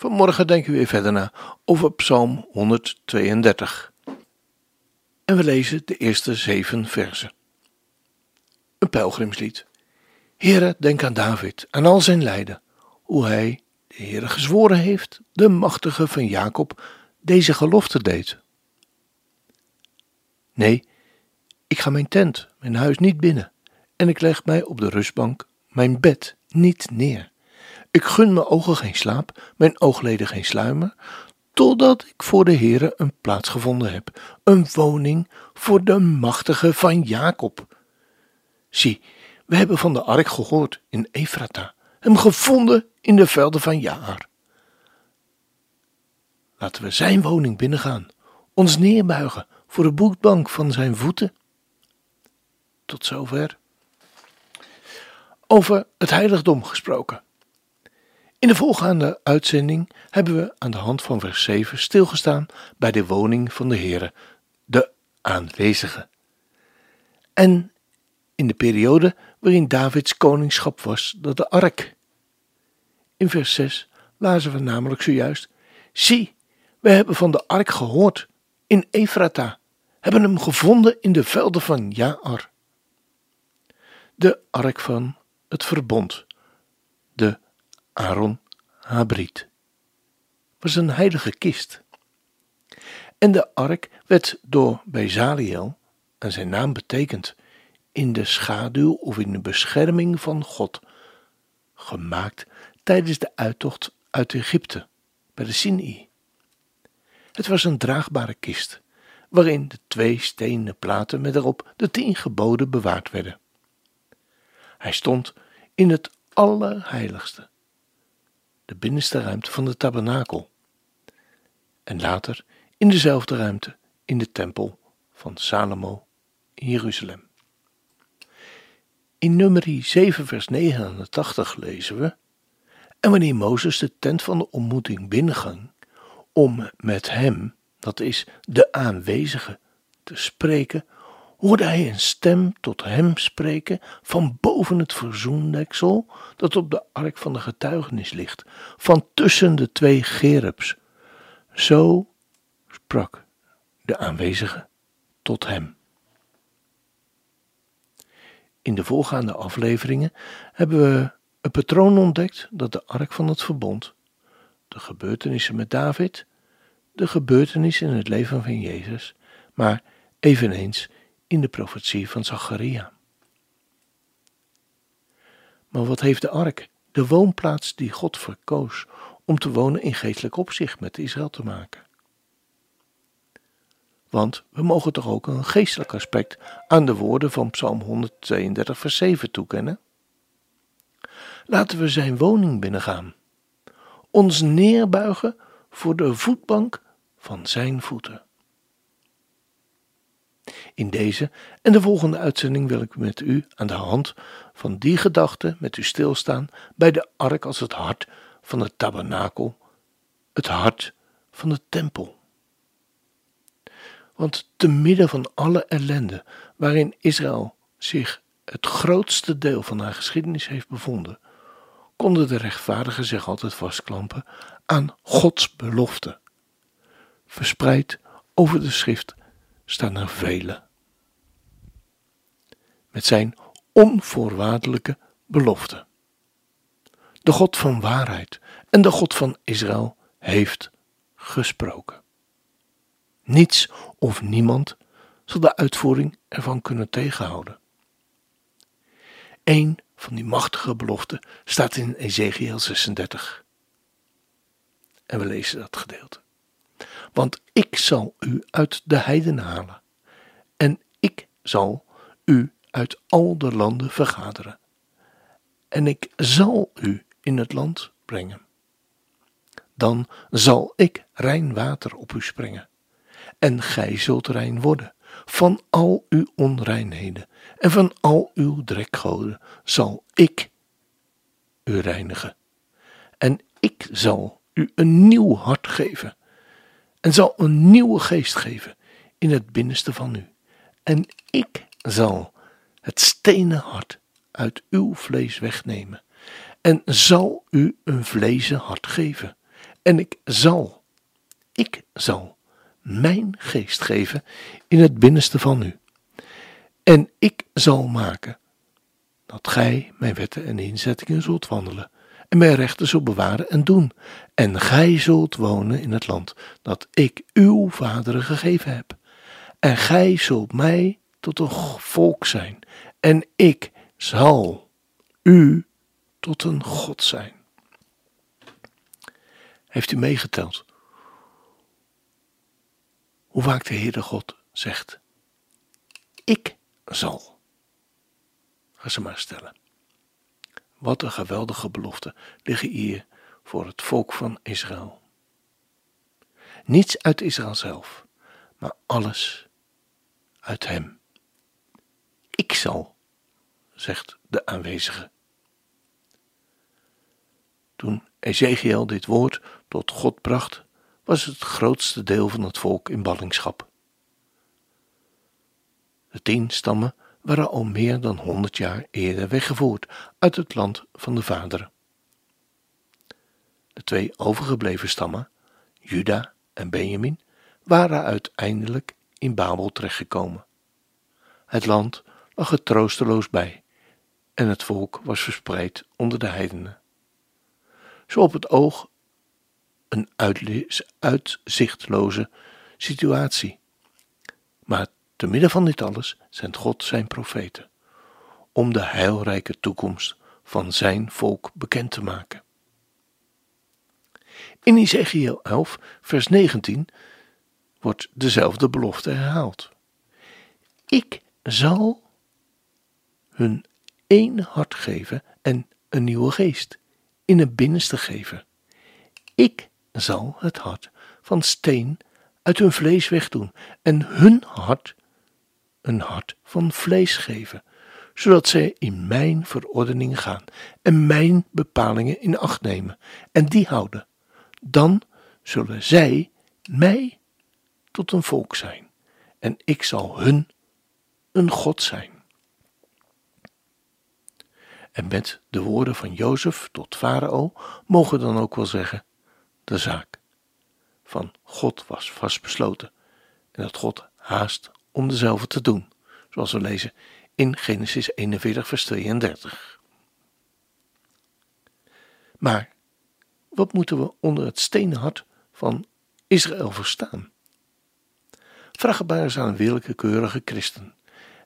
Vanmorgen denken we weer verder na over Psalm 132. En we lezen de eerste zeven versen. Een pelgrimslied. Heere, denk aan David, aan al zijn lijden, hoe hij, de Heere gezworen heeft, de machtige van Jacob, deze gelofte deed. Nee, ik ga mijn tent, mijn huis niet binnen, en ik leg mij op de rustbank, mijn bed niet neer. Ik gun mijn ogen geen slaap, mijn oogleden geen sluimer, totdat ik voor de Heere een plaats gevonden heb, een woning voor de machtige van Jacob. Zie, we hebben van de ark gehoord in Efrata, hem gevonden in de velden van Jaar. Laten we zijn woning binnengaan, ons neerbuigen voor de boekbank van zijn voeten. Tot zover. Over het heiligdom gesproken. In de volgende uitzending hebben we aan de hand van vers 7 stilgestaan bij de woning van de Heere, de aanwezige. En in de periode waarin Davids koningschap was, dat de ark. In vers 6 lazen we namelijk zojuist: Zie, we hebben van de ark gehoord in Efrata, hebben hem gevonden in de velden van Jaar. De ark van het verbond, de Aaron Habrit, was een heilige kist. En de ark werd door Bezaliel, en zijn naam betekent in de schaduw of in de bescherming van God, gemaakt tijdens de uittocht uit Egypte bij de Sinai. Het was een draagbare kist, waarin de twee stenen platen met erop de tien geboden bewaard werden. Hij stond in het allerheiligste, de binnenste ruimte van de tabernakel, en later in dezelfde ruimte in de tempel van Salomo in Jeruzalem. In nummer 7 vers 89 lezen we, en wanneer Mozes de tent van de ontmoeting binnenging, om met hem, dat is de aanwezige, te spreken, hoorde hij een stem tot hem spreken van boven het verzoendeksel dat op de ark van de getuigenis ligt, van tussen de twee gerubs. Zo sprak de aanwezige tot hem. In de voorgaande afleveringen hebben we een patroon ontdekt dat de ark van het verbond, de gebeurtenissen met David, de gebeurtenissen in het leven van Jezus, maar eveneens in de profetie van Zacharia. Maar wat heeft de ark, de woonplaats die God verkoos om te wonen in geestelijk opzicht met Israël te maken? Want we mogen toch ook een geestelijk aspect aan de woorden van Psalm 132, vers 7 toekennen? Laten we zijn woning binnengaan, ons neerbuigen voor de voetbank van zijn voeten. In deze en de volgende uitzending wil ik met u aan de hand van die gedachte met u stilstaan bij de ark als het hart van het tabernakel, het hart van de tempel. Want te midden van alle ellende waarin Israël zich het grootste deel van haar geschiedenis heeft bevonden, konden de rechtvaardigen zich altijd vastklampen aan Gods belofte. Verspreid over de schrift staan er vele. Met zijn onvoorwaardelijke belofte. De God van waarheid en de God van Israël heeft gesproken. Niets of niemand zal de uitvoering ervan kunnen tegenhouden. Een van die machtige beloften staat in Ezekiel 36. En we lezen dat gedeelte. Want ik zal u uit de heiden halen, en ik zal u uit al de landen vergaderen, en ik zal u in het land brengen. Dan zal ik rein water op u springen En gij zult rein worden. Van al uw onreinheden en van al uw drekgoden zal ik u reinigen. En ik zal u een nieuw hart geven. En zal een nieuwe geest geven in het binnenste van u. En ik zal het stenen hart uit uw vlees wegnemen. En zal u een vlezen hart geven. En ik zal, ik zal mijn geest geven in het binnenste van u. En ik zal maken dat gij mijn wetten en inzettingen zult wandelen en mijn rechten zult bewaren en doen. En gij zult wonen in het land dat ik uw vaderen gegeven heb. En gij zult mij tot een volk zijn, en ik zal u tot een God zijn. Heeft u meegeteld hoe vaak de Heere God zegt: Ik zal. Ga ze maar stellen. Wat een geweldige belofte liggen hier voor het volk van Israël. Niets uit Israël zelf, maar alles uit Hem. Ik zal, zegt de aanwezige. Toen Ezekiel dit woord tot God bracht, was het grootste deel van het volk in ballingschap. De tien stammen waren al meer dan honderd jaar eerder weggevoerd uit het land van de vaderen. De twee overgebleven stammen, Juda en Benjamin, waren uiteindelijk in Babel terechtgekomen. Het land lag er troosteloos bij en het volk was verspreid onder de heidenen. Zo op het oog een uitzichtloze situatie. Maar te midden van dit alles zendt God zijn profeten om de heilrijke toekomst van zijn volk bekend te maken. In Ezekiel 11, vers 19 wordt dezelfde belofte herhaald. Ik zal hun één hart geven en een nieuwe geest in het binnenste geven. Ik zal het hart van steen uit hun vlees wegdoen en hun hart een hart van vlees geven, zodat zij in mijn verordening gaan en mijn bepalingen in acht nemen en die houden. Dan zullen zij mij tot een volk zijn en ik zal hun een God zijn. En met de woorden van Jozef tot Farao mogen dan ook wel zeggen: de zaak van God was vastbesloten en dat God haast om dezelfde te doen, zoals we lezen in Genesis 41, vers 32. Maar wat moeten we onder het stenen hart van Israël verstaan? Vraag het eens aan een willekeurige christen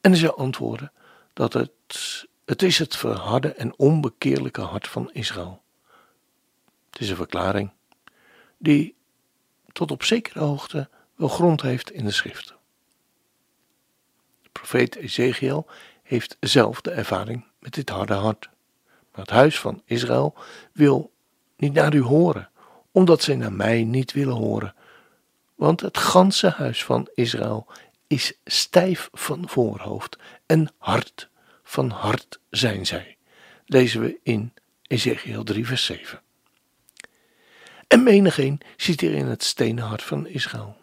en hij antwoorden dat het, het is het verharde en onbekeerlijke hart van Israël. Het is een verklaring die tot op zekere hoogte wel grond heeft in de schriften. Profeet Ezekiel heeft zelf de ervaring met dit harde hart. Maar het huis van Israël wil niet naar u horen, omdat zij naar mij niet willen horen. Want het ganse huis van Israël is stijf van voorhoofd en hard van hart zijn zij. Lezen we in Ezekiel 3 vers 7. En menigeen ziet in het stenen hart van Israël.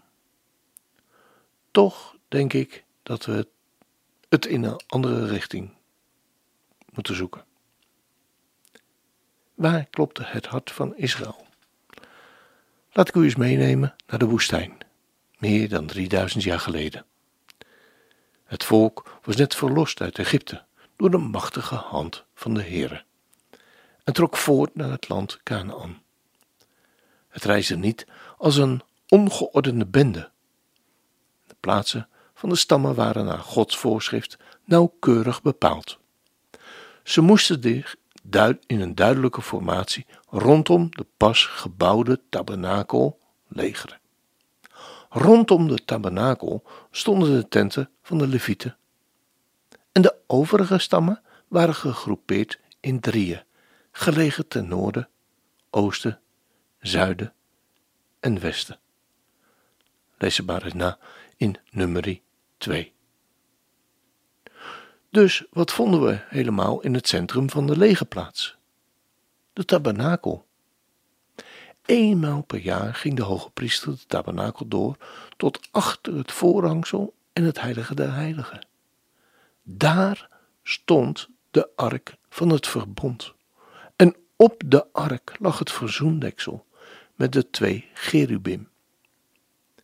Toch denk ik dat we het in een andere richting moeten zoeken. Waar klopte het hart van Israël? Laat ik u eens meenemen naar de woestijn, meer dan 3000 jaar geleden. Het volk was net verlost uit Egypte door de machtige hand van de Heere en trok voort naar het land Canaan. Het reisde niet als een ongeordende bende. De plaatsen van de stammen waren naar Gods voorschrift nauwkeurig bepaald. Ze moesten zich in een duidelijke formatie rondom de pas gebouwde tabernakel legeren. Rondom de tabernakel stonden de tenten van de Levieten. En de overige stammen waren gegroepeerd in drieën, gelegen ten noorden, oosten zuiden en westen. Lees ze maar eens na in nummerie 2. Dus wat vonden we helemaal in het centrum van de legerplaats? De tabernakel. Eenmaal per jaar ging de hoge priester de tabernakel door tot achter het voorhangsel en het heilige der heiligen. Daar stond de ark van het verbond. En op de ark lag het verzoendeksel met de twee cherubim.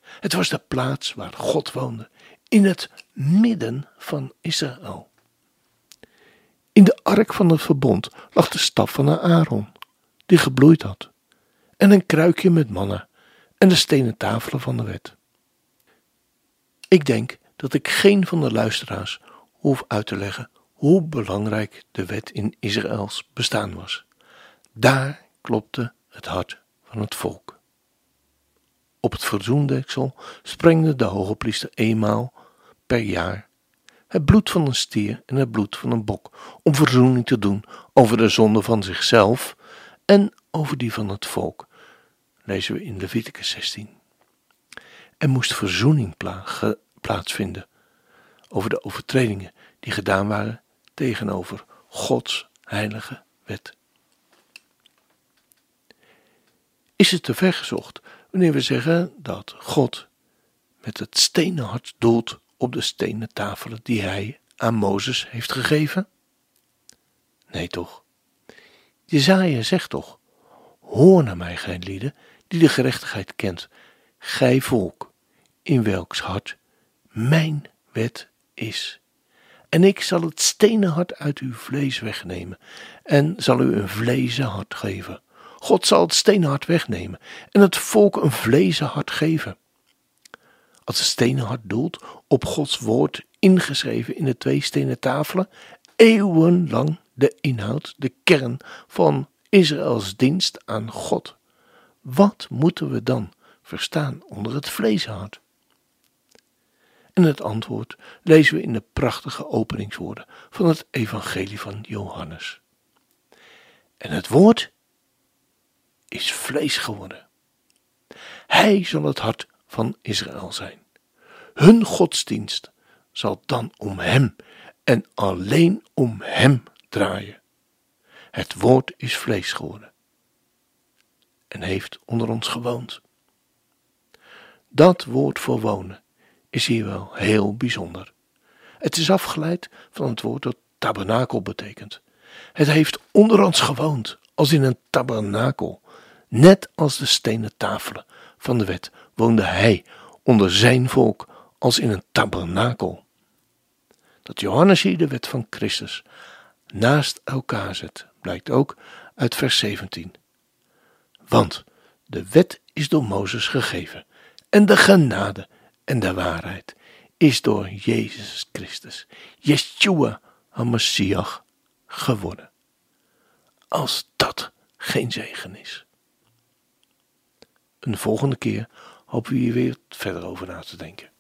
Het was de plaats waar God woonde, in het midden van Israël. In de ark van het verbond lag de staf van Aaron, die gebloeid had, en een kruikje met mannen en de stenen tafelen van de wet. Ik denk dat ik geen van de luisteraars hoef uit te leggen hoe belangrijk de wet in Israëls bestaan was. Daar klopte het hart van het volk. Op het verzoendeksel sprengde de hoge priester eenmaal jaar het bloed van een stier en het bloed van een bok, om verzoening te doen over de zonde van zichzelf en over die van het volk, lezen we in Leviticus 16. Er moest verzoening plaatsvinden over de overtredingen die gedaan waren tegenover Gods heilige wet. Is het te ver gezocht wanneer we zeggen dat God met het stenen hart doelt op de stenen tafelen die hij aan Mozes heeft gegeven? Nee toch? Jezaja zegt toch, hoor naar mij, gij lieden, die de gerechtigheid kent, gij volk, in welks hart mijn wet is. En ik zal het stenen hart uit uw vlees wegnemen en zal u een vlezen hart geven. God zal het stenen hart wegnemen en het volk een vlezen hart geven. Als stenen hart doelt op Gods woord ingeschreven in de twee stenen tafelen, eeuwenlang de inhoud, de kern van Israëls dienst aan God. Wat moeten we dan verstaan onder het vleeshart? En het antwoord lezen we in de prachtige openingswoorden van het Evangelie van Johannes. En het woord is vlees geworden. Hij zal het hart van Israël zijn. Hun godsdienst zal dan om Hem en alleen om Hem draaien. Het woord is vlees geworden en heeft onder ons gewoond. Dat woord voor wonen is hier wel heel bijzonder. Het is afgeleid van het woord dat tabernakel betekent. Het heeft onder ons gewoond, als in een tabernakel. Net als de stenen tafelen van de wet woonde hij onder zijn volk als in een tabernakel. Dat Johannes hier de wet van Christus naast elkaar zet, blijkt ook uit vers 17. Want de wet is door Mozes gegeven en de genade en de waarheid is door Jezus Christus, Yeshua HaMashiach, geworden. Als dat geen zegen is. Een volgende keer hopen we hier weer verder over na te denken.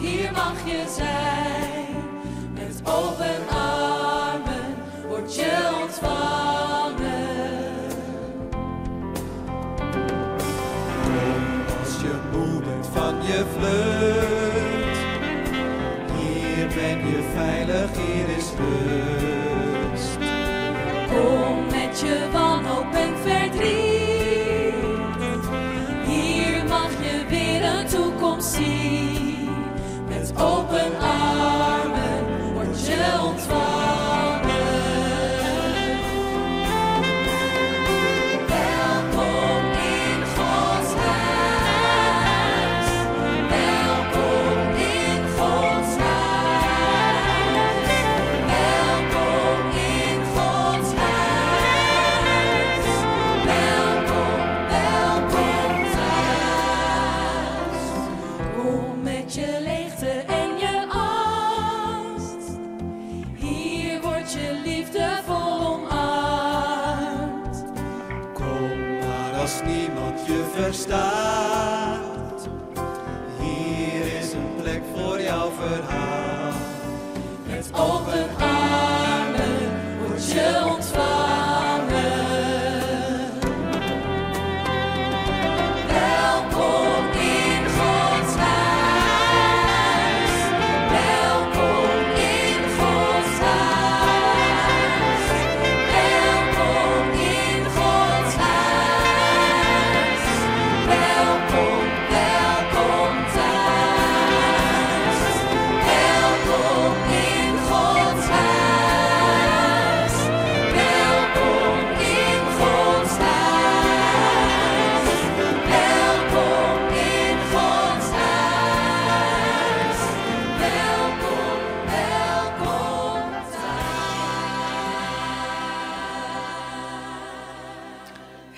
Hier mag je zijn. Met open armen word je ontvangen. Als je moe bent van je vlucht, hier ben je veilig, hier is rust. Kirche versteht.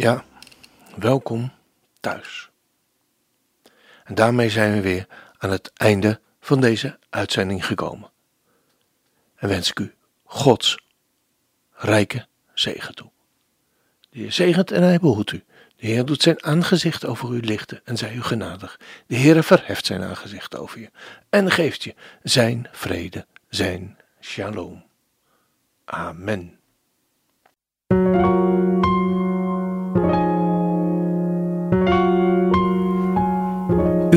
Ja, welkom thuis. En daarmee zijn we weer aan het einde van deze uitzending gekomen. En wens ik u Gods rijke zegen toe. De Heer zegent en hij behoedt u. De Heer doet zijn aangezicht over u lichten en zij u genadig. De Heer verheft zijn aangezicht over je en geeft je zijn vrede, zijn shalom. Amen.